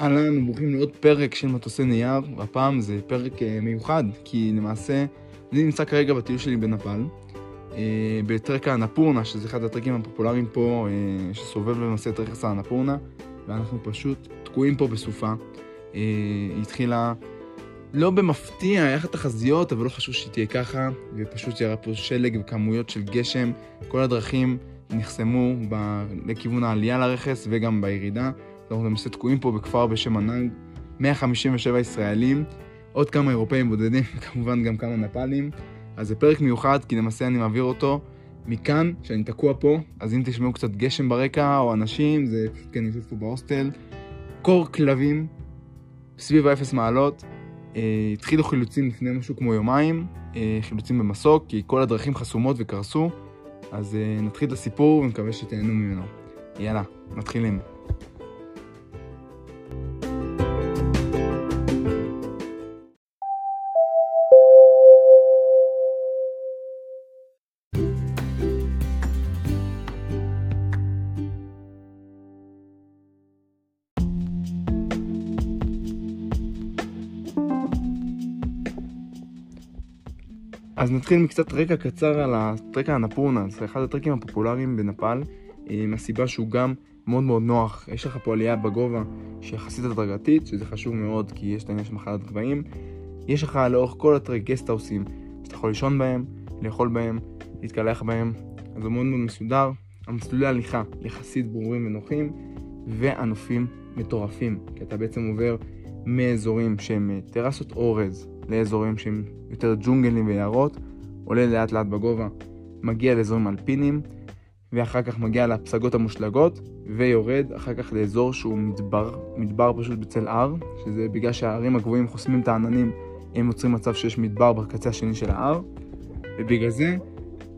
אהלן, ברוכים לעוד פרק של מטוסי נייר, והפעם זה פרק אה, מיוחד, כי למעשה אני נמצא כרגע בטיול שלי בנפאל, אה, בטרק האנפורנה, שזה אחד הטרקים הפופולריים פה, אה, שסובב למעשה את רכס האנפורנה, ואנחנו פשוט תקועים פה בסופה. היא התחילה לא במפתיע, היה לך תחזיות, אבל לא חשוב שהיא תהיה ככה, ופשוט ירה פה שלג וכמויות של גשם, כל הדרכים נחסמו ב... לכיוון העלייה לרכס וגם בירידה. אנחנו למעשה תקועים פה בכפר בשם ענן, 157 ישראלים, עוד כמה אירופאים בודדים, וכמובן גם כמה נפאלים. אז זה פרק מיוחד, כי למעשה אני מעביר אותו מכאן, שאני תקוע פה, אז אם תשמעו קצת גשם ברקע, או אנשים, זה פשוט כי אני יושב פה בהוסטל. קור כלבים, סביב האפס מעלות. אה, התחילו חילוצים לפני משהו כמו יומיים, אה, חילוצים במסוק, כי כל הדרכים חסומות וקרסו. אז אה, נתחיל את הסיפור ונקווה שתהנו ממנו. יאללה, מתחילים. אז נתחיל מקצת רקע קצר על הטרק האנפורנה, זה אחד הטרקים הפופולריים בנפאל, מהסיבה שהוא גם מאוד מאוד נוח. יש לך פה עלייה בגובה שיחסית הדרגתית, שזה חשוב מאוד כי יש את העניין של מחלת גבהים. יש לך לאורך כל הטרק גסטהאוסים שאתה יכול לישון בהם, לאכול בהם, להתקלח בהם, אז זה מאוד מאוד מסודר. המסלולי הליכה יחסית ברורים ונוחים, והנופים מטורפים, כי אתה בעצם עובר מאזורים שהם אה, טרסות אורז לאזורים שהם יותר ג'ונגלים ויערות, עולה לאט לאט בגובה, מגיע לאזורים אלפינים, ואחר כך מגיע לפסגות המושלגות, ויורד אחר כך לאזור שהוא מדבר, מדבר פשוט בצל הר, שזה בגלל שהערים הגבוהים חוסמים את העננים, הם יוצרים מצב שיש מדבר בקצה השני של ההר, ובגלל זה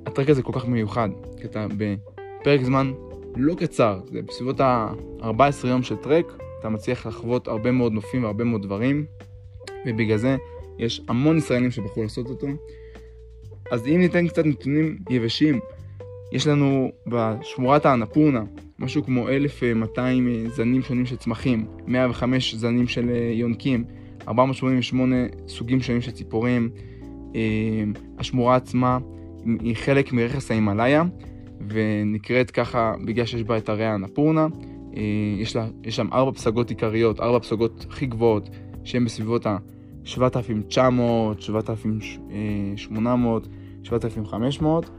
הטרק הזה כל כך מיוחד, כי אתה בפרק זמן לא קצר, זה בסביבות ה-14 יום של טרק, אתה מצליח לחוות הרבה מאוד נופים והרבה מאוד דברים, ובגלל זה יש המון ישראלים שבחרו לעשות אותו. אז אם ניתן קצת נתונים יבשים, יש לנו בשמורת האנפורנה משהו כמו 1,200 זנים שונים של צמחים, 105 זנים של אה, יונקים, 488 סוגים שונים של ציפורים. אה, השמורה עצמה היא חלק מרכס ההימאליה, ונקראת ככה בגלל שיש בה את הרי האנפורנה. אה, יש, לה, יש שם ארבע פסגות עיקריות, ארבע פסגות הכי גבוהות, שהן בסביבות ה... 7,900, 7,800, 7,500,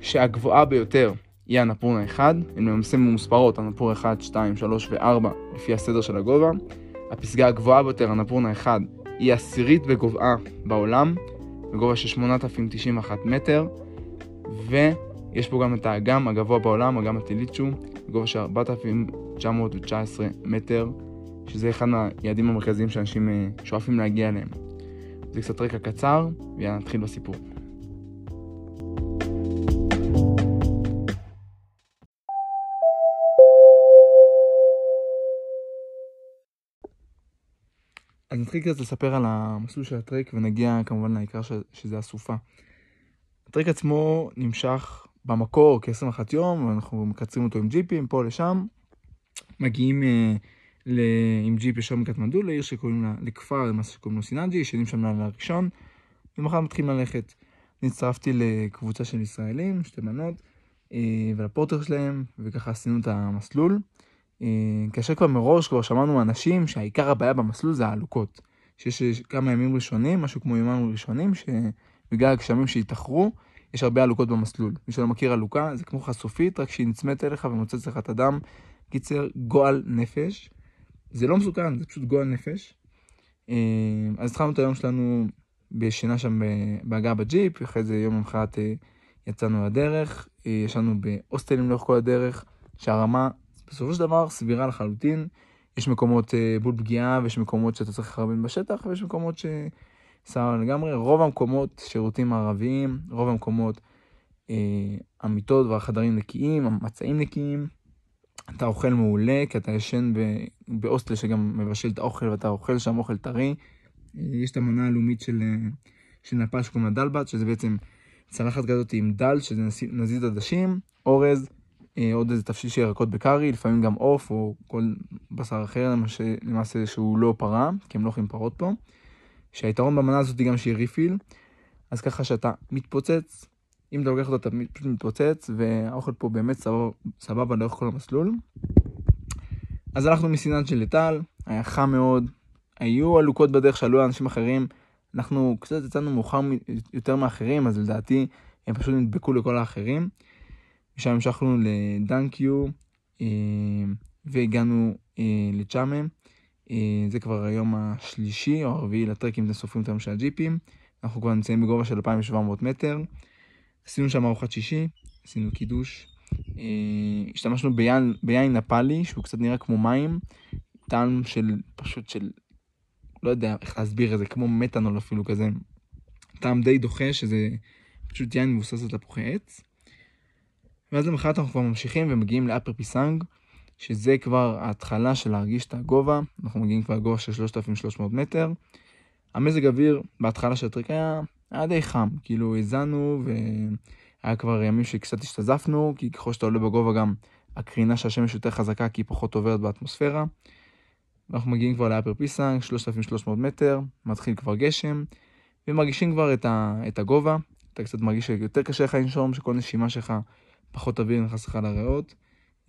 שהגבוהה ביותר היא הנפורנה 1, הן למעשה ממוספרות, הנפור 1, 2, 3 ו-4 לפי הסדר של הגובה. הפסגה הגבוהה ביותר, הנפורנה 1, היא עשירית בגובהה בעולם, בגובה של 8,091 מטר, ויש פה גם את האגם הגבוה בעולם, אגם הטיליצ'ו, בגובה של 4,919 מטר. שזה אחד מהיעדים המרכזיים שאנשים אה, שואפים להגיע אליהם. זה קצת רקע קצר, ויאללה נתחיל בסיפור. אז נתחיל קצת לספר על המסלול של הטרק ונגיע כמובן לעיקר שזה הסופה. הטרק עצמו נמשך במקור כ-21 יום, ואנחנו מקצרים אותו עם ג'יפים פה לשם. מגיעים אה, עם ג'יפ ישר מקטמנדו לעיר שקוראים לה, לכפר למעשה שקוראים לו סיננג'י, ישנים שם לילה הראשון, ומחר מתחילים ללכת. הצטרפתי לקבוצה של ישראלים, שתי בנות, אה, ולפורטר שלהם, וככה עשינו את המסלול. אה, כאשר כבר מראש כבר שמענו מאנשים שהעיקר הבעיה במסלול זה העלוקות. שיש כמה ימים ראשונים, משהו כמו יומיים ראשונים, שבגלל הגשמים שהתאחרו, יש הרבה עלוקות במסלול. מי שלא מכיר עלוקה, זה כמו חשופית, רק שהיא נצמאת אליך ומוצאת לך את הדם. קיצר, גועל נפש. זה לא מסוכן, זה פשוט גועל נפש. אה, אז התחלנו את היום שלנו בשינה שם בהגעה בג'יפ, אחרי זה יום למחרת אה, יצאנו לדרך, אה, ישנו בהוסטלים לאורך כל הדרך, שהרמה בסופו של דבר סבירה לחלוטין. יש מקומות בול פגיעה ויש מקומות שאתה צריך לחרבן בשטח ויש מקומות שסבבה לגמרי. רוב המקומות שירותים מערביים, רוב המקומות המיטות והחדרים נקיים, המצעים נקיים. אתה אוכל מעולה, כי אתה ישן בהוסטל שגם מבשל את האוכל ואתה אוכל שם אוכל טרי. יש את המנה הלאומית של, של נפאל שקוראים לה דלבת, שזה בעצם צלחת כזאת עם דל, שזה נזיד עדשים, אורז, אה, עוד איזה תפשיל של ירקות בקארי, לפעמים גם עוף או כל בשר אחר, למעשה שהוא לא פרה, כי הם לא אוכלים פרות פה. שהיתרון במנה הזאת היא גם שהיא ריפיל, אז ככה שאתה מתפוצץ, אם אתה לוקח אותו אתה פשוט מתפוצץ, והאוכל פה באמת סבבה, סבבה לאורך כל המסלול. אז הלכנו מסינן של לטל, היה חם מאוד, היו עלוקות בדרך שעלו לאנשים אחרים, אנחנו קצת יצאנו מאוחר יותר מאחרים, אז לדעתי הם פשוט נדבקו לכל האחרים. משם המשכנו לדנקיו, אה, והגענו אה, לצ'אמה. אה, זה כבר היום השלישי או הרביעי לטרק אם אתם סופרים את היום של הג'יפים. אנחנו כבר נמצאים בגובה של 2,700 מטר. עשינו שם ארוחת שישי, עשינו קידוש. השתמשנו ביין, ביין נפאלי, שהוא קצת נראה כמו מים. טעם של, פשוט של, לא יודע איך להסביר את זה, כמו מתנול אפילו כזה. טעם די דוחה, שזה פשוט יין מבוסס על תפוחי עץ. ואז למחרת אנחנו כבר ממשיכים ומגיעים לאפר פיסנג, שזה כבר ההתחלה של להרגיש את הגובה, אנחנו מגיעים כבר לגובה של 3,300 מטר. המזג אוויר בהתחלה של הטריק היה, היה די חם, כאילו האזנו והיה כבר ימים שקצת השתזפנו, כי ככל שאתה עולה בגובה גם הקרינה של השמש יותר חזקה כי היא פחות עוברת באטמוספירה. ואנחנו מגיעים כבר לאפר פיסנג, 3,300 מטר, מתחיל כבר גשם, ומרגישים כבר את, ה, את הגובה, אתה קצת מרגיש שיותר קשה לך לנשום, שכל נשימה שלך פחות אוויר נכנס לך לריאות.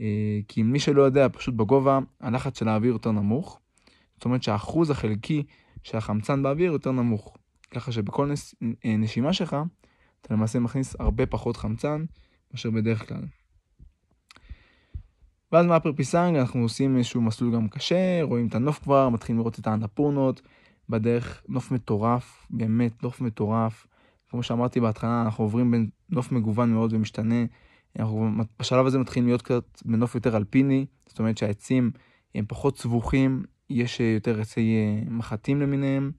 אה, כי מי שלא יודע, פשוט בגובה הלחץ של האוויר יותר נמוך. זאת אומרת שהאחוז החלקי של החמצן באוויר יותר נמוך. ככה שבכל נש... אה, נשימה שלך, אתה למעשה מכניס הרבה פחות חמצן מאשר בדרך כלל. ואז מאפר פיסנג אנחנו עושים איזשהו מסלול גם קשה, רואים את הנוף כבר, מתחילים לראות את האנפורנות, בדרך נוף מטורף, באמת נוף מטורף. כמו שאמרתי בהתחלה, אנחנו עוברים בין נוף מגוון מאוד ומשתנה. אנחנו בשלב הזה מתחילים להיות קצת בנוף יותר אלפיני, זאת אומרת שהעצים הם פחות סבוכים, יש יותר עצי אה, מחטים למיניהם,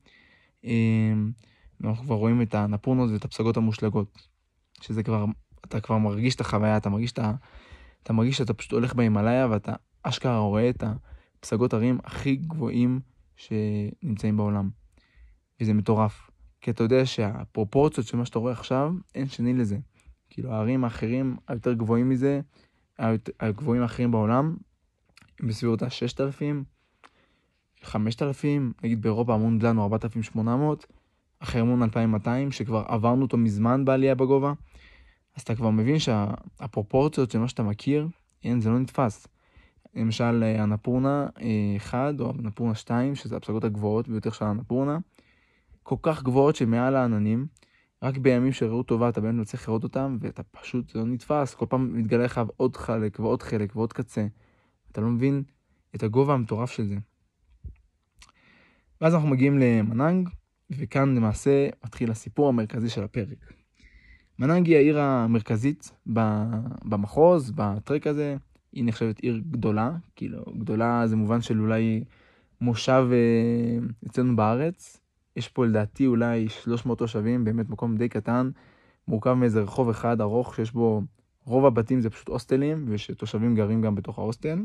ואנחנו כבר רואים את הנפורנות ואת הפסגות המושלגות, שזה כבר, אתה כבר מרגיש את החוויה, אתה מרגיש, את ה, אתה מרגיש שאתה פשוט הולך בהימאליה ואתה אשכרה רואה את הפסגות הרים הכי גבוהים שנמצאים בעולם. וזה מטורף. כי אתה יודע שהפרופורציות של מה שאתה רואה עכשיו, אין שני לזה. כאילו הערים האחרים היותר גבוהים מזה, הגבוהים האחרים בעולם, בסביבות ה-6,000, 5,000, נגיד באירופה המון דלנו 4,800, החרמון 2,200, שכבר עברנו אותו מזמן בעלייה בגובה, אז אתה כבר מבין שהפרופורציות של מה שאתה מכיר, אין, זה לא נתפס. למשל הנפורנה 1 או הנפורנה 2, שזה הפסגות הגבוהות ביותר של הנפורנה, כל כך גבוהות שמעל העננים, רק בימים של ראות טובה אתה באמת מצליח לראות אותם, ואתה פשוט לא נתפס, כל פעם מתגלה לך עוד חלק ועוד חלק ועוד קצה. אתה לא מבין את הגובה המטורף של זה. ואז אנחנו מגיעים למננג, וכאן למעשה מתחיל הסיפור המרכזי של הפרק. מננג היא העיר המרכזית במחוז, בטרק הזה. היא נחשבת עיר גדולה, כאילו גדולה זה מובן של אולי מושב אה, אצלנו בארץ, יש פה לדעתי אולי 300 תושבים, באמת מקום די קטן, מורכב מאיזה רחוב אחד ארוך שיש בו, רוב הבתים זה פשוט הוסטלים, ושתושבים גרים גם בתוך ההוסטל.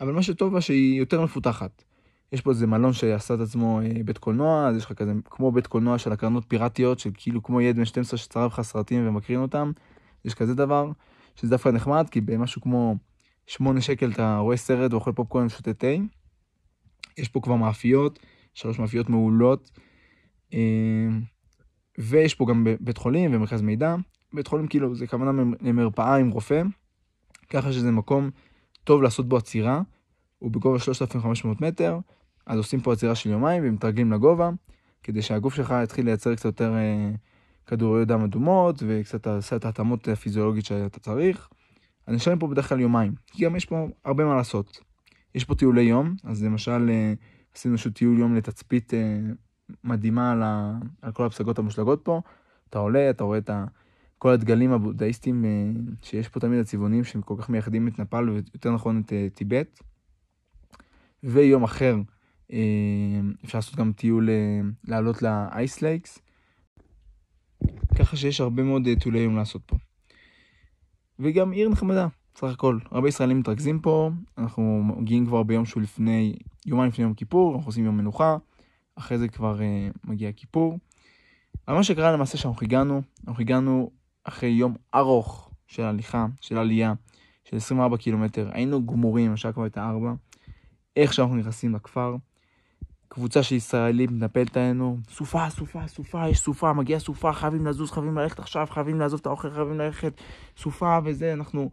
אבל מה שטוב בה שהיא יותר מפותחת. יש פה איזה מלון שעשה את עצמו אה, בית קולנוע, אז יש לך כזה כמו בית קולנוע של הקרנות פיראטיות, של כאילו כמו ילד בן 12 שצרב לך סרטים ומקרין אותם, יש כזה דבר, שזה דווקא נחמד, כי במשהו כמו 8 שקל אתה רואה סרט ואוכל פופקורן ושותה תה. יש פה כבר מאפיות, שלוש מאפיות מעולות. אה, ויש פה גם בית חולים ומרכז מידע. בית חולים כאילו זה כוונה למרפאה עם רופא, ככה שזה מקום טוב לעשות בו עצירה, הוא בגובה 3,500 מטר, אז עושים פה עצירה של יומיים ומתרגלים לגובה, כדי שהגוף שלך יתחיל לייצר קצת יותר אה, כדוריות דם אדומות, וקצת עושה את ההתאמות הפיזיולוגית שאתה צריך. אז נשארים פה בדרך כלל יומיים, כי גם יש פה הרבה מה לעשות. יש פה טיולי יום, אז למשל אה, עשינו איזשהו טיול יום לתצפית אה, מדהימה על, ה, על כל הפסגות המושלגות פה. אתה עולה, אתה רואה את ה, כל הדגלים הבודהיסטיים אה, שיש פה תמיד הצבעונים שהם כל כך מייחדים את נפאל ויותר נכון את אה, טיבט. ויום אחר אה, אפשר לעשות גם טיול אה, לעלות ל Ice Lakes. ככה שיש הרבה מאוד אה, טיולי יום לעשות פה. וגם עיר נחמדה. סך הכל, הרבה ישראלים מתרכזים פה, אנחנו מגיעים כבר ביום שהוא לפני, יומיים לפני יום כיפור, אנחנו עושים יום מנוחה, אחרי זה כבר uh, מגיע כיפור. אבל מה שקרה למעשה שאנחנו הגענו, אנחנו הגענו אחרי יום ארוך של הליכה, של עלייה, של 24 קילומטר. היינו גמורים, השעה כבר הייתה 4. איך שאנחנו נכנסים לכפר, קבוצה של ישראלים מתנפלת עלינו, סופה, סופה, סופה, יש סופה, מגיעה סופה, חייבים לזוז, חייבים ללכת עכשיו, חייבים לעזוב את האוכל, חייבים ללכת, סופה וזה, אנחנו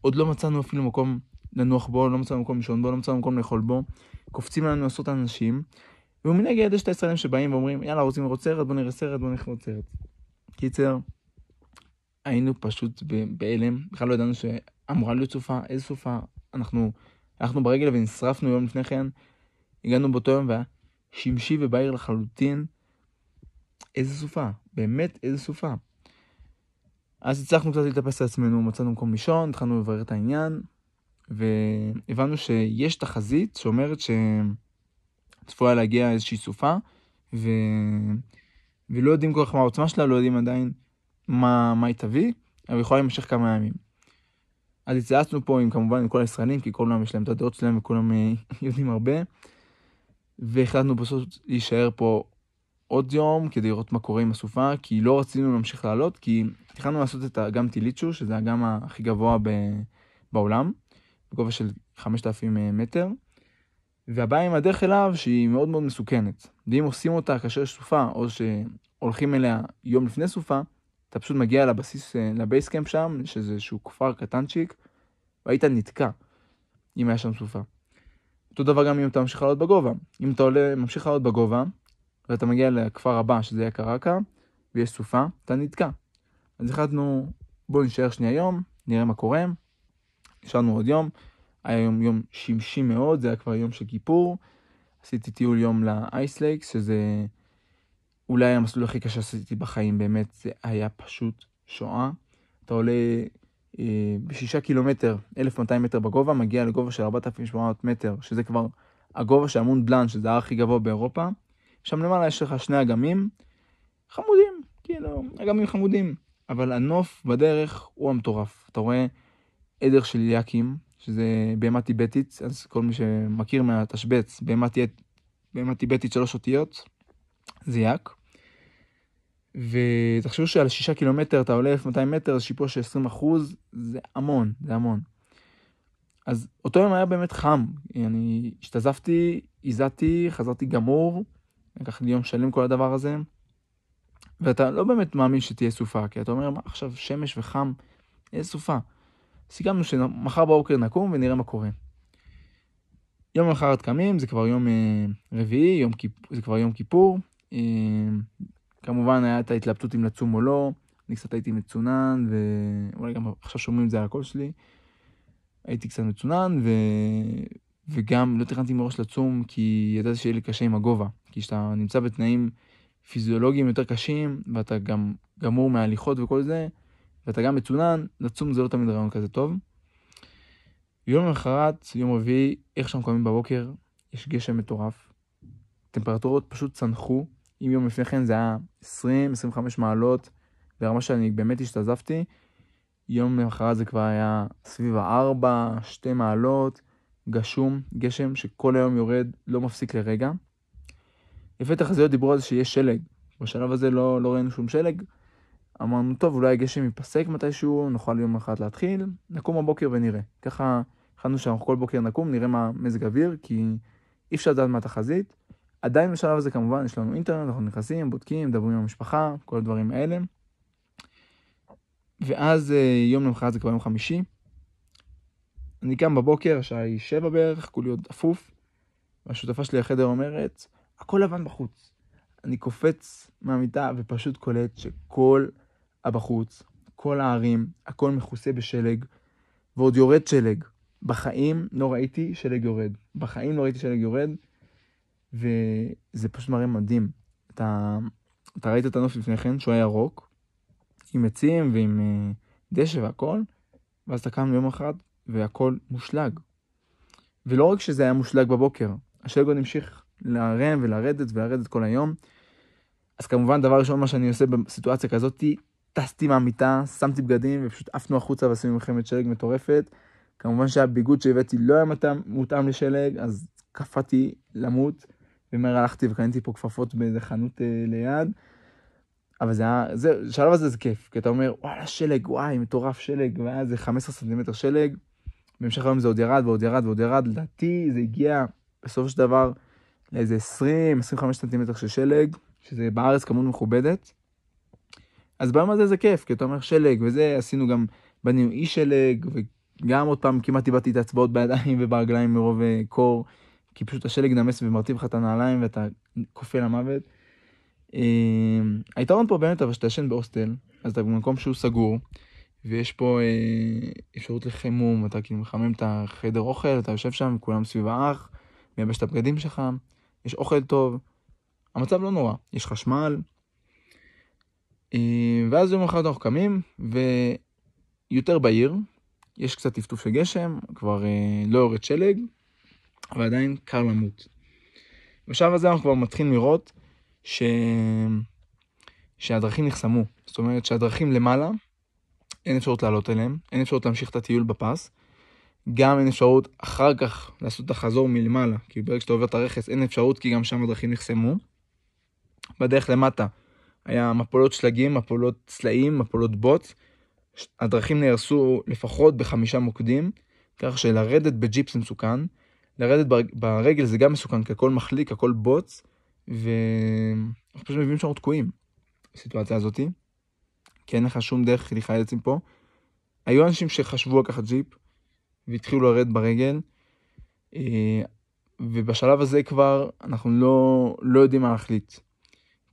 עוד לא מצאנו אפילו מקום לנוח בו, לא מצאנו מקום לישון בו, לא מצאנו מקום לאכול בו, קופצים לנו עשרות אנשים, ומנגד יש את הישראלים שבאים ואומרים, יאללה, רוצים לראות סרט, בוא נראה סרט, בוא נראה סרט. קיצר, היינו פשוט בהלם, בכלל לא ידענו שאמורה להיות סופה, איזה סופה, אנחנו הלכנו ברגל ונשרפנו יום לפני כן, הגענו באותו יום והיה שמשי ובהיר לחלוטין. איזה סופה, באמת איזה סופה. אז הצלחנו קצת להתאפס על עצמנו, מצאנו מקום לישון, התחלנו לברר את העניין, והבנו שיש תחזית שאומרת שצפויה להגיע איזושהי סופה, ו... ולא יודעים כל כך מה העוצמה שלה, לא יודעים עדיין מה, מה היא תביא, אבל יכולה להימשך כמה ימים. אז התייעצנו פה עם כמובן עם כל הישראלים, כי כולם יש להם את הדעות שלהם וכולם אה, יודעים הרבה. והחלטנו בסוף להישאר פה עוד יום כדי לראות מה קורה עם הסופה, כי לא רצינו להמשיך לעלות, כי התחלנו לעשות את האגם טיליצ'ו, שזה האגם הכי גבוה ב... בעולם, בגובה של 5,000 אה, מטר. והבעיה עם הדרך אליו שהיא מאוד מאוד מסוכנת. ואם עושים אותה כאשר יש סופה, או שהולכים אליה יום לפני סופה, אתה פשוט מגיע לבסיס, אה, לבייסקאמפ שם, שזה איזשהו כפר קטנצ'יק, והיית נתקע, אם היה שם סופה. אותו דבר גם אם אתה ממשיך לעלות בגובה. אם אתה עולה, ממשיך לעלות בגובה, ואתה מגיע לכפר הבא, שזה יהיה קרקע, ויש סופה, אתה נתקע. אז החלטנו, בואו נשאר שנייה יום, נראה מה קורה. נשארנו עוד יום, היה יום יום שמשי מאוד, זה היה כבר יום של כיפור. עשיתי טיול יום לאייסלייקס, שזה אולי המסלול הכי קשה שעשיתי בחיים, באמת, זה היה פשוט שואה. אתה עולה בשישה קילומטר, 1,200 מטר בגובה, מגיע לגובה של 4,800 מטר, שזה כבר הגובה של המון בלאן, שזה ההר הכי גבוה באירופה. שם למעלה יש לך שני אגמים חמודים, כאילו, אגמים חמודים, אבל הנוף בדרך הוא המטורף. אתה רואה עדר של יאקים, שזה בהמה טיבטית, אז כל מי שמכיר מהתשבץ, בהמה טיבטית שלוש אותיות, זה יאק. ותחשבו שעל שישה קילומטר אתה עולה 1200 מטר, אז שיפוע של 20 אחוז, זה המון, זה המון. אז אותו יום היה באמת חם, אני השתזפתי, הזעתי, חזרתי גמור, לקח לי יום שלם כל הדבר הזה, ואתה לא באמת מאמין שתהיה סופה, כי אתה אומר, מה עכשיו שמש וחם, איזה סופה. סיכמנו שמחר בבוקר נקום ונראה מה קורה. יום למחרת קמים, זה כבר יום אה, רביעי, יום. זה כבר יום כיפור. אה, כמובן היה את ההתלבטות אם לצום או לא, אני קצת הייתי מצונן, ואולי גם עכשיו שומעים את זה על הקול שלי. הייתי קצת מצונן, ו... וגם לא תכננתי מראש לצום, כי ידעתי שיהיה לי קשה עם הגובה. כי כשאתה נמצא בתנאים פיזיולוגיים יותר קשים, ואתה גם גמור מההליכות וכל זה, ואתה גם מצונן, לצום זה לא תמיד רעיון כזה טוב. יום למחרת, יום רביעי, איך שאנחנו קמים בבוקר, יש גשם מטורף. טמפרטורות פשוט צנחו, אם יום לפני כן זה היה 20-25 מעלות, ברמה שאני באמת השתזפתי, יום למחרת זה כבר היה סביב ה-4, 2 מעלות, גשום, גשם שכל היום יורד, לא מפסיק לרגע. לפי תחזיות דיברו על זה שיש שלג. בשלב הזה לא, לא ראינו שום שלג. אמרנו, טוב, אולי הגשם ייפסק מתישהו, נוכל יום אחד להתחיל, נקום בבוקר ונראה. ככה החלטנו שאנחנו כל בוקר נקום, נראה מה מזג אוויר, כי אי אפשר לדעת מה התחזית. עדיין בשלב הזה כמובן יש לנו אינטרנט, אנחנו נכנסים, בודקים, מדברים עם המשפחה, כל הדברים האלה. ואז אה, יום למחרת זה כבר יום חמישי. אני קם בבוקר, השעה היא שבע בערך, כולי עוד אפוף. והשותפה שלי לחדר אומרת, הכל לבן בחוץ. אני קופץ מהמיטה ופשוט קולט שכל הבחוץ, כל הערים, הכל מכוסה בשלג, ועוד יורד שלג. בחיים לא ראיתי שלג יורד. בחיים לא ראיתי שלג יורד. וזה פשוט מראה מדהים. אתה, אתה ראית את הנוף לפני כן, שהוא היה ירוק, עם עצים ועם uh, דשא והכל, ואז אתה קם יום אחד והכל מושלג. ולא רק שזה היה מושלג בבוקר, השלג עוד המשיך להרם ולרדת ולרדת כל היום. אז כמובן, דבר ראשון, מה שאני עושה בסיטואציה כזאתי, טסתי מהמיטה, שמתי בגדים ופשוט עפנו החוצה ועשינו מלחמת שלג מטורפת. כמובן שהביגוד שהבאתי לא היה מותאם לשלג, אז קפאתי למות. ומהר הלכתי וקניתי פה כפפות באיזה חנות אה, ליד. אבל זה היה, זה, בשלב הזה זה כיף, כי אתה אומר, וואלה, שלג, וואי, מטורף שלג, והיה איזה 15 סנטימטר שלג. בהמשך היום זה עוד ירד ועוד ירד ועוד ירד, לדעתי זה הגיע בסופו של דבר לאיזה 20-25 סנטימטר של שלג, שזה בארץ כמות מכובדת. אז ביום הזה זה כיף, כי אתה אומר שלג, וזה, עשינו גם, בנינו אי שלג, וגם עוד פעם כמעט איבדתי את האצבעות בידיים וברגליים מרוב אה, קור, כי פשוט השלג נמס ומרטיב לך את הנעליים ואתה כופה למוות. אה, היתרון פה באמת, אבל שאתה ישן בהוסטל, אז אתה במקום שהוא סגור, ויש פה אה, אפשרות לחימום, אתה כאילו מחמם את החדר אוכל, אתה יושב שם, כולם סביב האח, מייבש את הבגדים שלך, יש אוכל טוב, המצב לא נורא, יש חשמל, אה, ואז יום אחד אנחנו קמים, ויותר בהיר, יש קצת טפטוף של גשם, כבר אה, לא יורד שלג, אבל עדיין קר למות. בשלב הזה אנחנו כבר מתחילים לראות ש... שהדרכים נחסמו. זאת אומרת שהדרכים למעלה, אין אפשרות לעלות אליהם, אין אפשרות להמשיך את הטיול בפס. גם אין אפשרות אחר כך לעשות את החזור מלמעלה, כי ברגע שאתה עובר את הרכס אין אפשרות כי גם שם הדרכים נחסמו. בדרך למטה היה מפולות שלגים, מפולות צלעים, מפולות בוץ. הדרכים נהרסו לפחות בחמישה מוקדים, כך שלרדת בג'יפ זה מסוכן, לרדת ברגל זה גם מסוכן, כי הכל מחליק, הכל בוץ, ואנחנו פשוט מבינים שאנחנו תקועים בסיטואציה הזאתי, כי אין לך שום דרך להיחלץ מפה. היו אנשים שחשבו לקחת ג'יפ, והתחילו לרדת ברגל, אה, ובשלב הזה כבר אנחנו לא, לא יודעים מה להחליט.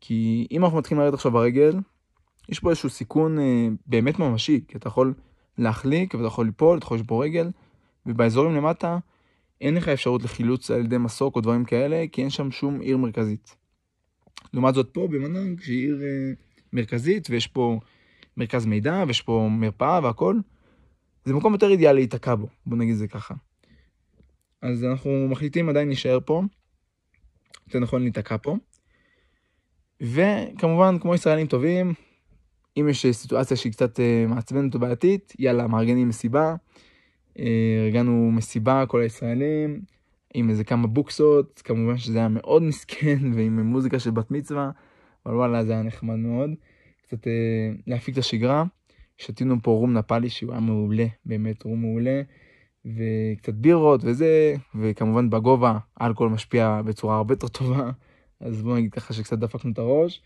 כי אם אנחנו מתחילים לרדת עכשיו ברגל, יש פה איזשהו סיכון אה, באמת ממשי, כי אתה יכול להחליק ואתה יכול ליפול, אתה יכול לשבור רגל, ובאזורים למטה אין לך אפשרות לחילוץ על ידי מסוק או דברים כאלה, כי אין שם שום עיר מרכזית. לעומת זאת פה במנהג, שהיא עיר אה, מרכזית, ויש פה מרכז מידע, ויש פה מרפאה והכל, זה מקום יותר אידיאלי להיתקע בו, בוא נגיד זה ככה. אז אנחנו מחליטים עדיין להישאר פה, יותר נכון להיתקע פה. וכמובן, כמו ישראלים טובים, אם יש סיטואציה שהיא קצת אה, מעצבנת או בעייתית, יאללה, מארגנים מסיבה. אה, ארגנו מסיבה, כל הישראלים, עם איזה כמה בוקסות, כמובן שזה היה מאוד מסכן, ועם מוזיקה של בת מצווה, אבל וואלה, זה היה נחמד מאוד. קצת אה, להפיק את השגרה. שתינו פה רום נפאלי שהוא היה מעולה, באמת רום מעולה, וקצת בירות וזה, וכמובן בגובה אלכוהול משפיע בצורה הרבה יותר טובה, אז בוא נגיד ככה שקצת דפקנו את הראש,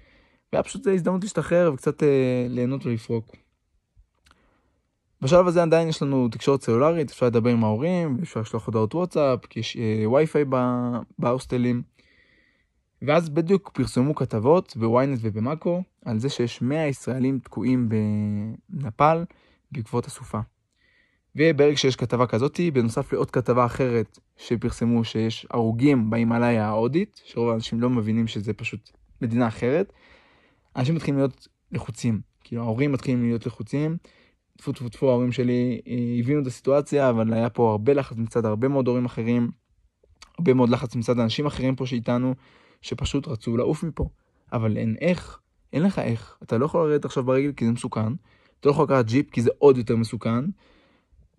והיה פשוט הזדמנות להשתחרר וקצת אה, ליהנות ולפרוק. בשלב הזה עדיין יש לנו תקשורת סלולרית, אפשר לדבר עם ההורים, אפשר לשלוח הודעות וואטסאפ, כי יש אה, וי-פיי בהוסטלים. ואז בדיוק פרסמו כתבות בוויינט ובמאקו על זה שיש 100 ישראלים תקועים בנפאל בעקבות הסופה. וברגע שיש כתבה כזאתי, בנוסף לעוד כתבה אחרת שפרסמו שיש הרוגים בהימאליה ההודית, שרוב האנשים לא מבינים שזה פשוט מדינה אחרת, אנשים מתחילים להיות לחוצים. כאילו ההורים מתחילים להיות לחוצים. טפו טפו טפו ההורים שלי אה, הבינו את הסיטואציה, אבל היה פה הרבה לחץ מצד הרבה מאוד הורים אחרים, הרבה מאוד לחץ מצד אנשים אחרים פה שאיתנו, שפשוט רצו לעוף מפה. אבל אין איך, אין לך איך. אתה לא יכול לרדת עכשיו ברגל כי זה מסוכן, אתה לא יכול לקחת ג'יפ כי זה עוד יותר מסוכן,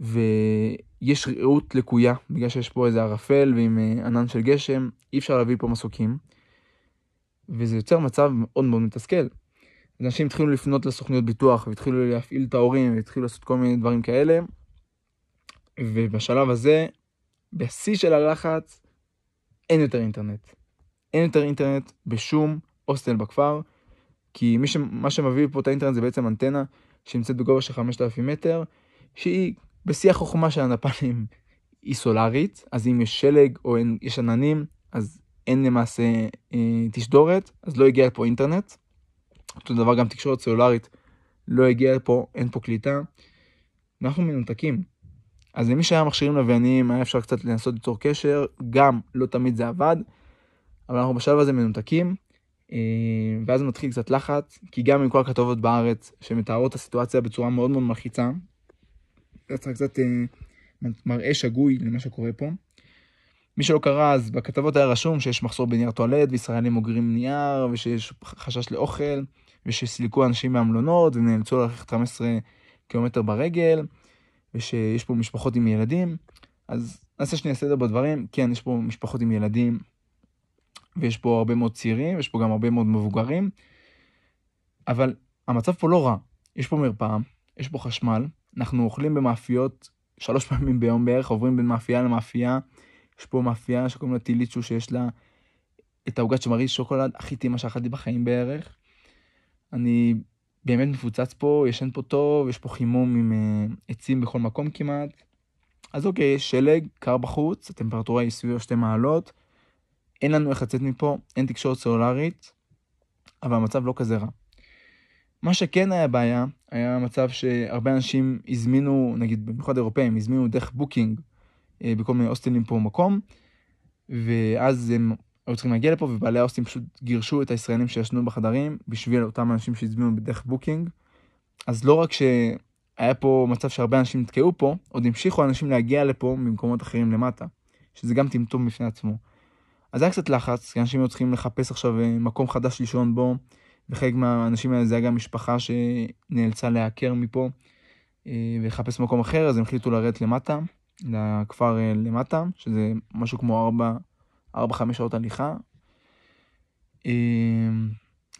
ויש ראות לקויה, בגלל שיש פה איזה ערפל ועם אה, ענן של גשם, אי אפשר להביא פה מסוקים, וזה יוצר מצב מאוד מאוד מתסכל. אנשים התחילו לפנות לסוכניות ביטוח, והתחילו להפעיל את ההורים, והתחילו לעשות כל מיני דברים כאלה, ובשלב הזה, בשיא של הלחץ, אין יותר אינטרנט. אין יותר אינטרנט בשום הוסטל בכפר, כי מי ש... מה שמביא פה את האינטרנט זה בעצם אנטנה שנמצאת בגובה של 5,000 מטר, שהיא בשיא החוכמה של הנפלים היא סולארית, אז אם יש שלג או אין, יש עננים, אז אין למעשה אה, תשדורת, אז לא הגיע לפה אינטרנט. אותו דבר גם תקשורת סלולרית לא הגיע לפה, אין פה קליטה. אנחנו מנותקים. אז למי שהיה מכשירים לווייניים היה אפשר קצת לנסות ליצור קשר, גם לא תמיד זה עבד. אבל אנחנו בשלב הזה מנותקים, אה, ואז מתחיל קצת לחץ, כי גם עם כל הכתובות בארץ שמתארות את הסיטואציה בצורה מאוד מאוד מלחיצה, זה קצת אה, מראה שגוי למה שקורה פה. מי שלא קרא, אז בכתבות היה רשום שיש מחסור בנייר טואלט, וישראלים אוגרים נייר, ושיש חשש לאוכל, ושסילקו אנשים מהמלונות, ונאלצו ללכת 15 קילומטר ברגל, ושיש פה משפחות עם ילדים. אז נעשה שנייה סדר בדברים. כן, יש פה משפחות עם ילדים, ויש פה הרבה מאוד צעירים, יש פה גם הרבה מאוד מבוגרים. אבל המצב פה לא רע. יש פה מרפאה, יש פה חשמל, אנחנו אוכלים במאפיות שלוש פעמים ביום בערך, עוברים בין מאפייה למאפייה. יש פה מאפייה שקוראים לה טיליצ'ו, שיש לה את העוגת שמריץ שוקולד הכי טעימה שאכלתי בחיים בערך. אני באמת מפוצץ פה, ישן פה טוב, יש פה חימום עם uh, עצים בכל מקום כמעט. אז אוקיי, יש שלג, קר בחוץ, הטמפרטורה היא סביב שתי מעלות. אין לנו איך לצאת מפה, אין תקשורת סלולרית, אבל המצב לא כזה רע. מה שכן היה בעיה, היה מצב שהרבה אנשים הזמינו, נגיד במיוחד אירופאים, הזמינו דרך Booking אה, בכל מיני הוסטלים פה במקום, ואז הם היו צריכים להגיע לפה, ובעלי ההוסטלים פשוט גירשו את הישראלים שישנו בחדרים בשביל אותם אנשים שהזמינו בדרך Booking. אז לא רק שהיה פה מצב שהרבה אנשים נתקעו פה, עוד המשיכו אנשים להגיע לפה ממקומות אחרים למטה, שזה גם טמטום בפני עצמו. אז היה קצת לחץ, כי אנשים היו צריכים לחפש עכשיו אה, מקום חדש לישון בו, וחלק מהאנשים האלה זה היה גם משפחה שנאלצה להיעקר מפה אה, ולחפש מקום אחר, אז הם החליטו לרדת למטה, לכפר אה, למטה, שזה משהו כמו 4-5 שעות הליכה.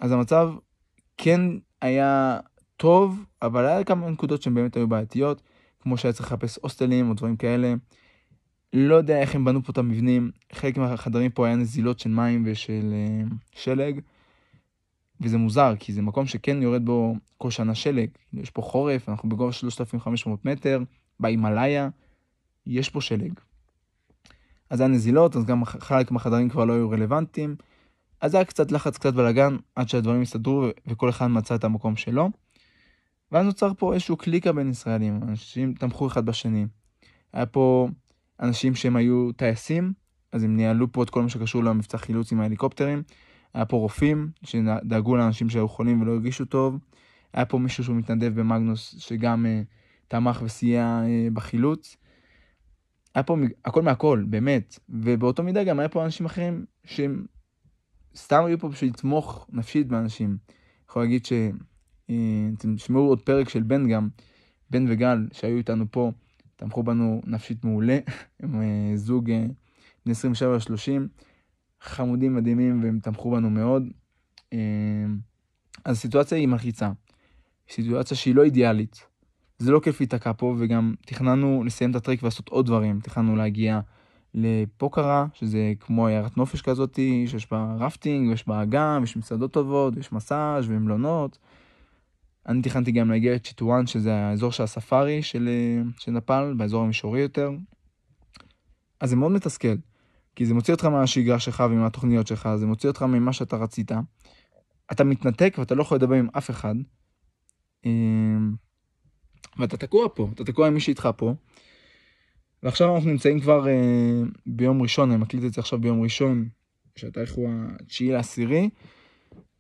אז המצב כן היה טוב, אבל היה כמה נקודות שהן באמת היו בעייתיות, כמו שהיה צריך לחפש הוסטלים או דברים כאלה. לא יודע איך הם בנו פה את המבנים, חלק מהחדרים פה היה נזילות של מים ושל uh, שלג, וזה מוזר, כי זה מקום שכן יורד בו כל שנה שלג. יש פה חורף, אנחנו בגובה 3,500 מטר, בהימאליה, יש פה שלג. אז היה נזילות, אז גם חלק מהחדרים כבר לא היו רלוונטיים. אז היה קצת לחץ, קצת בלאגן, עד שהדברים הסתדרו וכל אחד מצא את המקום שלו. ואז נוצר פה איזשהו קליקה בין ישראלים, אנשים תמכו אחד בשני. היה פה אנשים שהם היו טייסים, אז הם ניהלו פה את כל מה שקשור למבצע חילוץ עם ההליקופטרים. היה פה רופאים שדאגו לאנשים שהיו חולים ולא הרגישו טוב. היה פה מישהו שהוא מתנדב במאגנוס שגם uh, תמך וסייע uh, בחילוץ. היה פה הכל מהכל, באמת. ובאותו מידה גם היה פה אנשים אחרים שהם סתם היו פה בשביל לתמוך נפשית באנשים. יכול להגיד ש... Uh, אתם תשמעו עוד פרק של בן גם, בן וגל שהיו איתנו פה. תמכו בנו נפשית מעולה, הם אה, זוג אה, בני 27-30, חמודים מדהימים והם תמכו בנו מאוד. אה, אז הסיטואציה היא מלחיצה, סיטואציה שהיא לא אידיאלית. זה לא כיף להיתקע פה וגם תכננו לסיים את הטריק ולעשות עוד דברים, תכננו להגיע לפוקרה, שזה כמו עיירת נופש כזאת, שיש בה רפטינג, ויש בה אגם, ויש מסעדות טובות, ויש מסאז' ומלונות. אני תכננתי גם להגיע לצ'יטואן, שזה האזור של הספארי של, של נפאל, באזור המישורי יותר. אז זה מאוד מתסכל, כי זה מוציא אותך מהשגרה שלך ומהתוכניות שלך, זה מוציא אותך ממה שאתה רצית. אתה מתנתק ואתה לא יכול לדבר עם אף אחד. ואתה תקוע פה, אתה תקוע עם מי שאיתך פה. ועכשיו אנחנו נמצאים כבר אה, ביום ראשון, אני מקליט את זה עכשיו ביום ראשון, שהתאריך הוא התשיעי לעשירי.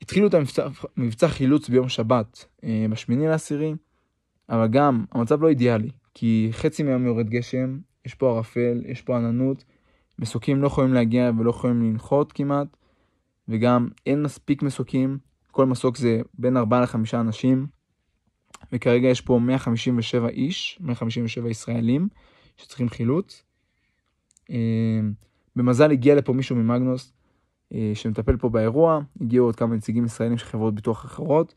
התחילו את המבצע, מבצע חילוץ ביום שבת, אה, בשמיני לעשירי, אבל גם המצב לא אידיאלי, כי חצי מהיום יורד גשם, יש פה ערפל, יש פה עננות, מסוקים לא יכולים להגיע ולא יכולים לנחות כמעט, וגם אין מספיק מסוקים, כל מסוק זה בין 4 ל-5 אנשים, וכרגע יש פה 157 איש, 157 ישראלים שצריכים חילוץ. אה, במזל הגיע לפה מישהו ממגנוס, אה, שמטפל פה באירוע, הגיעו עוד כמה נציגים ישראלים של חברות ביטוח אחרות.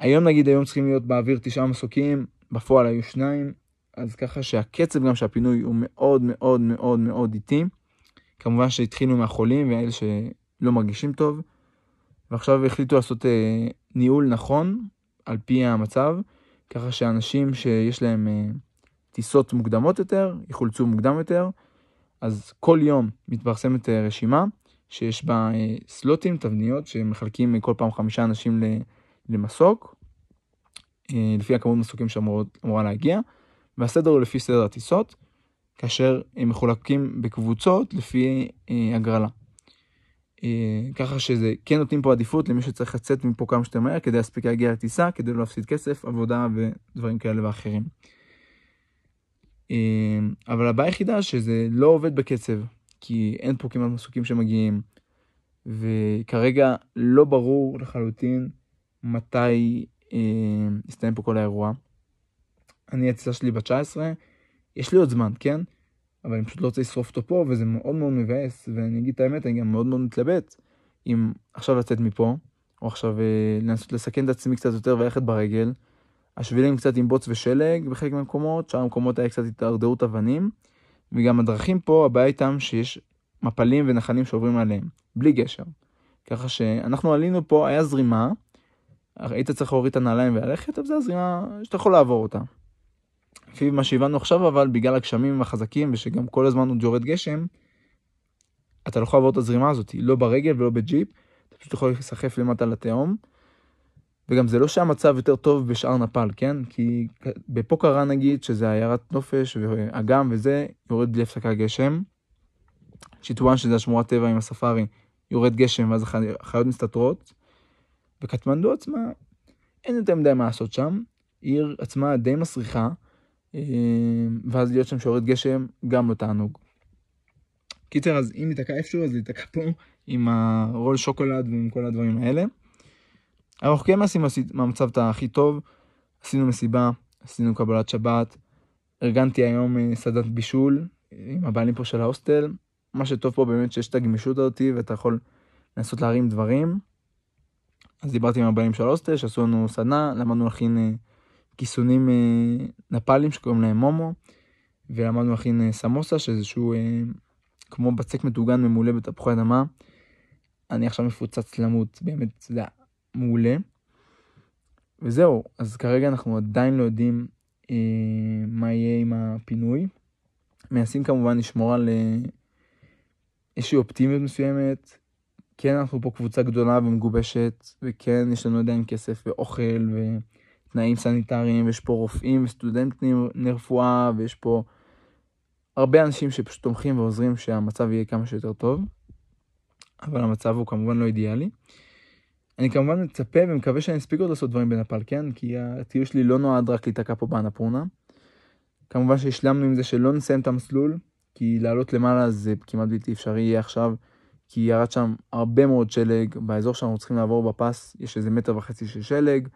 היום נגיד היום צריכים להיות באוויר תשעה מסוקים, בפועל היו שניים, אז ככה שהקצב גם של הפינוי הוא מאוד מאוד מאוד מאוד איטי. כמובן שהתחילו מהחולים ואלה שלא מרגישים טוב, ועכשיו החליטו לעשות אה, ניהול נכון על פי המצב, ככה שאנשים שיש להם אה, טיסות מוקדמות יותר, יחולצו מוקדם יותר, אז כל יום מתפרסמת אה, רשימה. שיש בה אה, סלוטים, תבניות, שמחלקים כל פעם חמישה אנשים למסוק, לפי הכמות מסוקים שאמורה להגיע, והסדר הוא לפי סדר הטיסות, כאשר הם מחולקים בקבוצות לפי הגרלה. ככה שזה כן נותנים פה עדיפות למי שצריך לצאת מפה כמה שיותר מהר כדי להספיק להגיע לטיסה, כדי לא להפסיד כסף, עבודה ודברים כאלה ואחרים. אבל הבעיה היחידה שזה לא עובד בקצב. כי אין פה כמעט מסוקים שמגיעים, וכרגע לא ברור לחלוטין מתי אה, יסתיים פה כל האירוע. אני הטיסה שלי ב-19, יש לי עוד זמן, כן? אבל אני פשוט לא רוצה לשרוף אותו פה, וזה מאוד מאוד מבאס, ואני אגיד את האמת, אני גם מאוד מאוד מתלבט אם עכשיו לצאת מפה, או עכשיו אה, לנסות לסכן את עצמי קצת יותר וללכת ברגל. השבילים קצת עם בוץ ושלג בחלק מהמקומות, שאר המקומות היה קצת התדרדרות אבנים. וגם הדרכים פה, הבעיה איתם שיש מפלים ונחלים שעוברים עליהם, בלי גשר. ככה שאנחנו עלינו פה, היה זרימה, היית צריך להוריד את הנעליים וללכת, אבל זו הזרימה שאתה יכול לעבור אותה. לפי מה שהבנו עכשיו, אבל בגלל הגשמים החזקים, ושגם כל הזמן עוד יורד גשם, אתה לא יכול לעבור את הזרימה הזאת, לא ברגל ולא בג'יפ, אתה פשוט יכול להיסחף למטה לתהום. וגם זה לא שהמצב יותר טוב בשאר נפאל, כן? כי בפה קרה נגיד, שזה עיירת נופש ואגם וזה, יורד בלי הפסקה גשם. שיטואן, שזה השמורת טבע עם הספארי, יורד גשם ואז החיות מסתתרות. וקטמנדו עצמה, אין יותר מדי מה לעשות שם. עיר עצמה די מסריחה, ואז להיות שם שיורד גשם, גם לא תענוג. קיצר, אז אם ניתקע איפשהו, אז להיתקע פה עם הרול שוקולד ועם כל הדברים האלה. אנחנו כן עשינו מהמצב את הכי טוב, עשינו מסיבה, עשינו קבלת שבת, ארגנתי היום אה, סדת בישול עם הבעלים פה של ההוסטל. מה שטוב פה באמת שיש את הגמישות הזאתי ואתה יכול לנסות להרים דברים. אז דיברתי עם הבעלים של ההוסטל שעשו לנו סדנה, למדנו להכין אה, כיסונים אה, נפאלים שקוראים להם מומו, ולמדנו להכין סמוסה שזה איזשהו כמו בצק מטוגן ממולא בתפוחי אדמה. אני עכשיו מפוצץ למות, באמת, זה היה מעולה. וזהו, אז כרגע אנחנו עדיין לא יודעים אה, מה יהיה עם הפינוי. מנסים כמובן לשמור על אה, איזושהי אופטימיות מסוימת. כן, אנחנו פה קבוצה גדולה ומגובשת, וכן, יש לנו עדיין כסף ואוכל ותנאים סניטריים, ויש פה רופאים וסטודנטים לרפואה, ויש פה הרבה אנשים שפשוט תומכים ועוזרים שהמצב יהיה כמה שיותר טוב, אבל המצב הוא כמובן לא אידיאלי. אני כמובן מצפה ומקווה שאני אספיק עוד לעשות דברים בנפאל, כן? כי הטיול שלי לא נועד רק להיתקע פה באנפורנה. כמובן שהשלמנו עם זה שלא נסיים את המסלול, כי לעלות למעלה זה כמעט בלתי אפשרי יהיה עכשיו, כי ירד שם הרבה מאוד שלג, באזור שאנחנו צריכים לעבור בפס יש איזה מטר וחצי של שלג.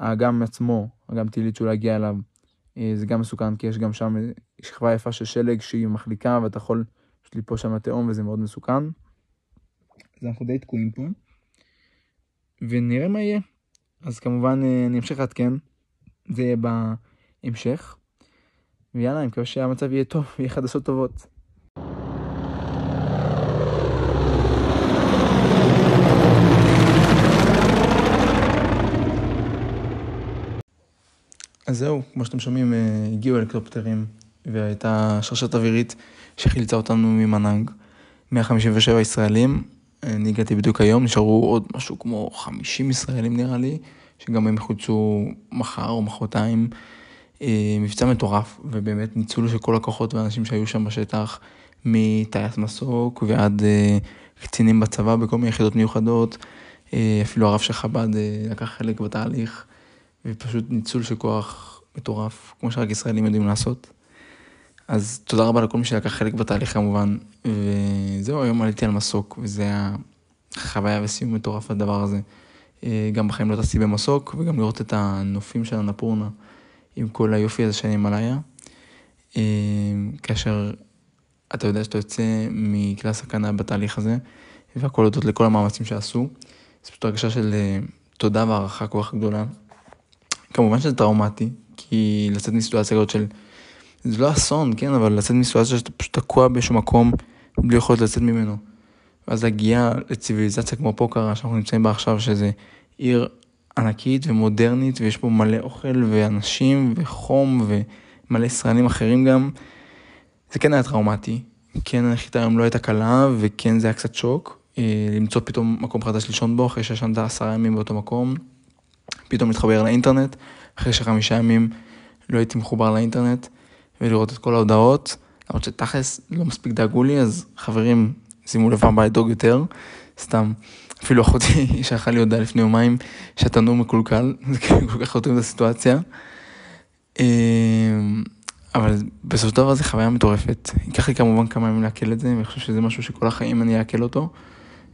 האגם עצמו, אגם טילית שאולי הגיע אליו, אה, זה גם מסוכן, כי יש גם שם שכבה יפה של שלג שהיא מחליקה, ואתה יכול פשוט ליפול שם לתהום וזה מאוד מסוכן. אז אנחנו די תקועים פה. ונראה מה יהיה. אז כמובן אה, אני אמשיך לעדכן, זה יהיה בהמשך. ויאללה, אני מקווה שהמצב יהיה טוב, ויהיה חדשות טובות. אז זהו, כמו שאתם שומעים, אה, הגיעו הליקופטרים, והייתה שרשת אווירית שחילצה אותנו ממנהג. 157 ישראלים, אני הגעתי בדיוק היום, נשארו עוד משהו כמו 50 ישראלים נראה לי, שגם הם יחוצו מחר או מחרתיים. אה, מבצע מטורף, ובאמת ניצול של כל הכוחות והאנשים שהיו שם בשטח, מטייס מסוק ועד אה, קצינים בצבא בכל מיני יחידות מיוחדות, אה, אפילו הרב של חב"ד לקח חלק בתהליך, ופשוט ניצול של כוח מטורף, כמו שרק ישראלים יודעים לעשות. אז תודה רבה לכל מי שלקח חלק בתהליך כמובן, וזהו, היום עליתי על מסוק, וזה היה חוויה וסיום מטורף לדבר הזה. אה, גם בחיים לא טסתי במסוק, וגם לראות את הנופים של הנפורנה עם כל היופי הזה של הימאליה. אה, כאשר אתה יודע שאתה יוצא מכלל סכנה בתהליך הזה, והכל הודות לכל המאמצים שעשו. זו פשוט הרגשה של אה, תודה והערכה כל כך גדולה. כמובן שזה טראומטי, כי לצאת מסיטואציה כזאת של... זה לא אסון, כן, אבל לצאת מסיטואציה שאתה פשוט תקוע באיזשהו מקום בלי יכולת לצאת ממנו. ואז להגיע לציוויליזציה כמו פוקרה שאנחנו נמצאים בה עכשיו, שזה עיר ענקית ומודרנית, ויש פה מלא אוכל ואנשים וחום ומלא ישראלים אחרים גם. זה כן היה טראומטי, כן הנחיתה היום לא הייתה קלה, וכן זה היה קצת שוק. אה, למצוא פתאום מקום חדש לישון בו, אחרי שישנת עשרה ימים באותו מקום, פתאום להתחבר לאינטרנט, אחרי שחמישה ימים לא הייתי מחובר לאינטרנט. ולראות את כל ההודעות, למרות שתכלס לא מספיק דאגו לי, אז חברים, שימו לב פעם לדאוג יותר, סתם. אפילו אחותי שלחה לי הודעה לפני יומיים שהתנור מקולקל, זה כאילו כל כך חותמים את הסיטואציה. אמ, אבל בסופו של דבר זה חוויה מטורפת. ייקח לי כמובן כמה ימים לעכל את זה, ואני חושב שזה משהו שכל החיים אני אעכל אותו.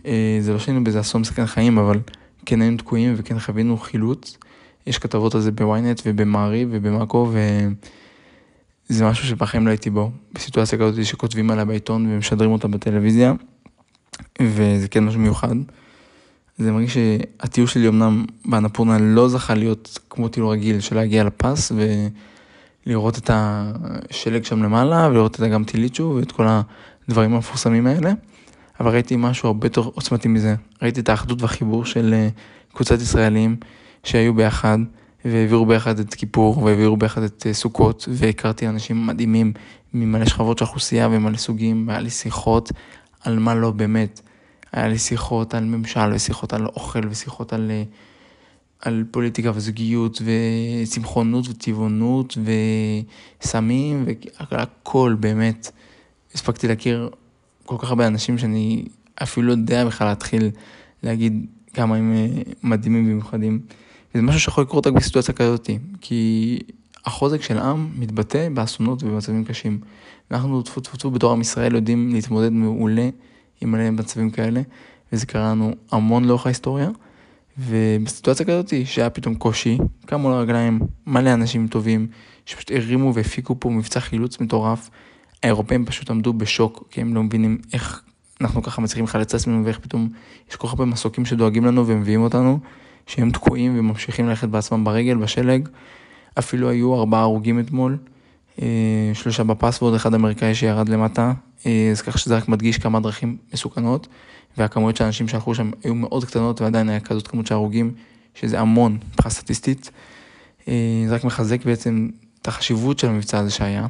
אה, זה לא שהיינו באיזה אסון מסכן חיים, אבל כן היינו תקועים וכן חווינו חילוץ. יש כתבות על זה בוויינט ובמעריב ובמאקו, ו... זה משהו שבחיים לא הייתי בו, בסיטואציה כזאת שכותבים עליה בעיתון ומשדרים אותה בטלוויזיה, וזה כן משהו מיוחד. זה מרגיש שהטיול שלי אמנם באנפורנה לא זכה להיות כמו טיול רגיל, של להגיע לפס ולראות את השלג שם למעלה, ולראות את אגם טיליצ'ו ואת כל הדברים המפורסמים האלה, אבל ראיתי משהו הרבה יותר עוצמתי מזה. ראיתי את האחדות והחיבור של אה, קבוצת ישראלים שהיו ביחד. והעבירו ביחד את כיפור, והעבירו ביחד את אה, סוכות, והכרתי אנשים מדהימים ממלא שכבות של אוכלוסייה ומלא סוגים, והיה לי שיחות על מה לא באמת. היה לי שיחות על ממשל, ושיחות על אוכל, ושיחות על, אה, על פוליטיקה וזוגיות, וצמחונות וטבעונות, וסמים, והכל באמת. הספקתי להכיר כל כך הרבה אנשים שאני אפילו לא יודע בכלל להתחיל להגיד כמה הם אה, מדהימים ומיוחדים. וזה משהו שיכול לקרות רק בסיטואציה כזאת, כי החוזק של עם מתבטא באסונות ובמצבים קשים. אנחנו, טפו טפו טפו, בתור עם ישראל יודעים להתמודד מעולה עם מלא מצבים כאלה, וזה קרה לנו המון לאורך ההיסטוריה. ובסיטואציה כזאת, שהיה פתאום קושי, קמו לרגליים מלא אנשים טובים, שפשוט הרימו והפיקו פה מבצע חילוץ מטורף. האירופאים פשוט עמדו בשוק, כי הם לא מבינים איך אנחנו ככה מצליחים לחלץ עצמנו, ואיך פתאום יש כל כך הרבה מסוקים שדואגים לנו ומביאים אותנו. שהם תקועים וממשיכים ללכת בעצמם ברגל, בשלג. אפילו היו ארבעה הרוגים אתמול, אה, שלושה בפס ועוד אחד אמריקאי שירד למטה, אה, אז כך שזה רק מדגיש כמה דרכים מסוכנות, והכמויות של האנשים שהלכו שם היו מאוד קטנות ועדיין היה כזאת כמות של הרוגים, שזה המון מבחינה סטטיסטית. אה, זה רק מחזק בעצם את החשיבות של המבצע הזה שהיה.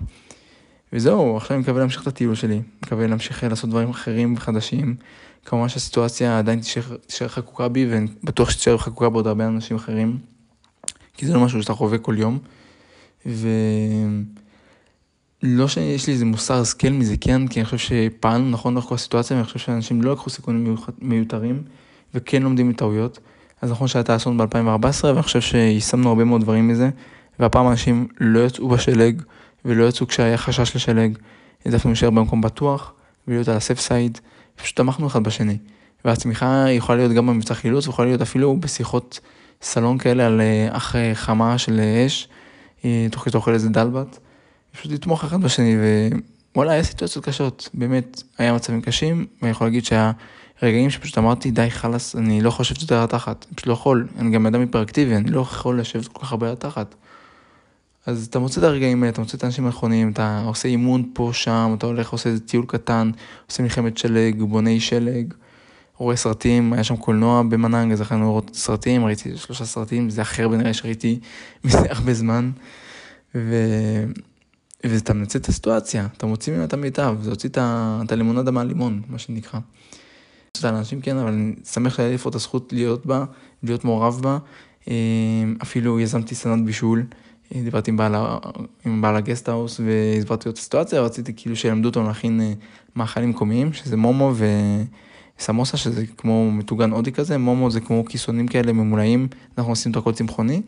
וזהו, עכשיו אני מקווה להמשיך את הטיול שלי, מקווה להמשיך לעשות דברים אחרים וחדשים. כמובן שהסיטואציה עדיין תישאר חקוקה בי, ואני בטוח שתישאר חקוקה בעוד הרבה אנשים אחרים, כי זה לא משהו שאתה חווה כל יום. ולא שיש לי איזה מוסר השכל מזה, כן, כי אני חושב שפעלנו נכון לאורך כל הסיטואציה, ואני חושב שאנשים לא לקחו סיכונים מיותרים, וכן לומדים מטעויות. אז נכון שהיה את האסון ב-2014, ואני חושב שיישמנו הרבה מאוד דברים מזה, והפעם אנשים לא יצאו בשלג, ולא יצאו כשהיה חשש לשלג, העדפנו להישאר במקום בטוח, ולהיות על הסף סייד. פשוט תמכנו אחד בשני. והצמיחה יכולה להיות גם במבצע חילוץ, ויכולה להיות אפילו בשיחות סלון כאלה על אה, אח אה, חמה של אה, אש, תוך כדי אוכל איזה דלבת. פשוט לתמוך אחד בשני, ווואלה, היה סיטואציות קשות, באמת, היה מצבים קשים, ואני יכול להגיד שהיה רגעים שפשוט אמרתי, די, חלאס, אני לא חושב יותר על התחת, אני פשוט לא יכול, אני גם אדם היפראקטיבי, אני לא יכול לשבת כל כך הרבה על התחת. אז אתה מוצא את הרגעים האלה, אתה מוצא את האנשים הנכונים, אתה עושה אימון פה, שם, אתה הולך, עושה איזה טיול קטן, עושה מלחמת שלג, בוני שלג, רואה סרטים, היה שם קולנוע במנהנג, אז יכולנו לראות סרטים, ראיתי שלושה סרטים, זה אחר בנראה שראיתי מזה הרבה זמן. ו... ואתה מנצל את הסיטואציה, אתה מוציא ממנה את המיטב, זה הוציא את הלימונדה מהלימון, מה שנקרא. תודה לאנשים כן, אבל אני שמח שהיה לי פה את הזכות להיות בה, להיות מעורב בה. אה, אפילו יזמתי סדנת בישול. דיברתי עם בעל, עם בעל הגסטהאוס והסברתי לו את הסיטואציה, רציתי כאילו שילמדו אותנו להכין אה, מאכלים מקומיים, שזה מומו וסמוסה, שזה כמו מטוגן הודי כזה, מומו זה כמו כיסונים כאלה ממולאים, אנחנו עושים את הכל צמחוני.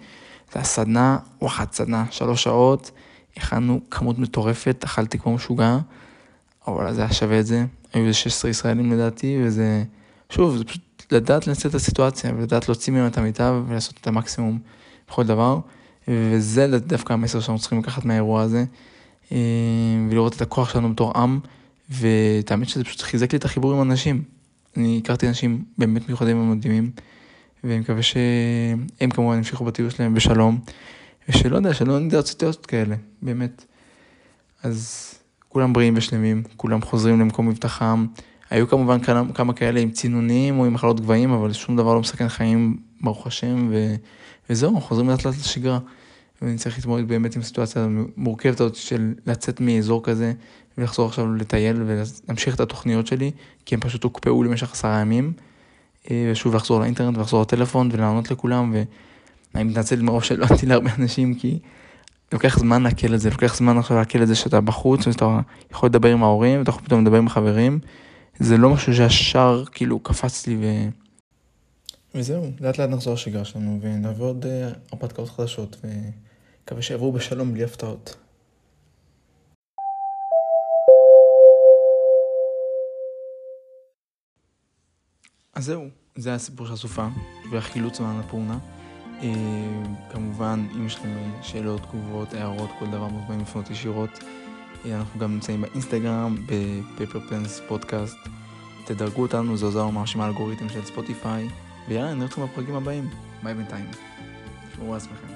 זה הסדנה, וואחד סדנה, שלוש שעות, הכנו כמות מטורפת, אכלתי כמו משוגע, אבל זה היה שווה את זה, היו איזה 16 ישראלים לדעתי, וזה, שוב, זה פשוט לדעת לנצל את הסיטואציה, ולדעת להוציא מהם את המיטב ולעשות את המקסימום בכל דבר. וזה דווקא המסר שאנחנו צריכים לקחת מהאירוע הזה, אה, ולראות את הכוח שלנו בתור עם, ואת האמת שזה פשוט חיזק לי את החיבור עם אנשים. אני הכרתי אנשים באמת מיוחדים ומדהימים, ואני מקווה שהם כמובן ימשיכו בטיול שלהם בשלום, ושלא יודע, שלא נדע ציטויות כאלה, באמת. אז כולם בריאים ושלמים, כולם חוזרים למקום מבטחם. היו כמובן כמה כאלה עם צינונים או עם מחלות גבהים, אבל שום דבר לא מסכן חיים, ברוך השם, ו... וזהו, חוזרים לאט לאט לשגרה. ואני צריך להתמודד באמת עם הסיטואציה המורכבת הזאת של לצאת מאזור כזה ולחזור עכשיו לטייל ולהמשיך את התוכניות שלי, כי הם פשוט הוקפאו למשך עשרה ימים. אה, ושוב לחזור לאינטרנט ולחזור לטלפון ולענות לכולם, ואני מתנצל מראש שלא ענתי להרבה אנשים, כי לוקח זמן לעכל את זה, לוקח זמן עכשיו לעכל את זה שאתה בחוץ ואתה יכול לדבר עם ההורים ואתה יכול פתאום לדבר עם חברים. זה לא משהו שהשאר כאילו קפץ לי ו... וזהו, לאט לאט נחזור לשגרה שלנו ונעבור עוד אה, הרפתקאות חדשות ומקווה שיעברו בשלום בלי הפתעות. אז זהו, זה הסיפור של הסופה והחילוץ מהנפורנה. אה, כמובן, אם יש לכם שאלות, תגובות, הערות, כל דבר מוזמנים לפנות ישירות. אה, אנחנו גם נמצאים באינסטגרם, בפפר פלנס פודקאסט. תדרגו אותנו, זה עוזר ממש עם האלגוריתם של ספוטיפיי. ויאללה, נראה אתכם בפרקים הבאים. ביי בינתיים. שמרו על עצמכם.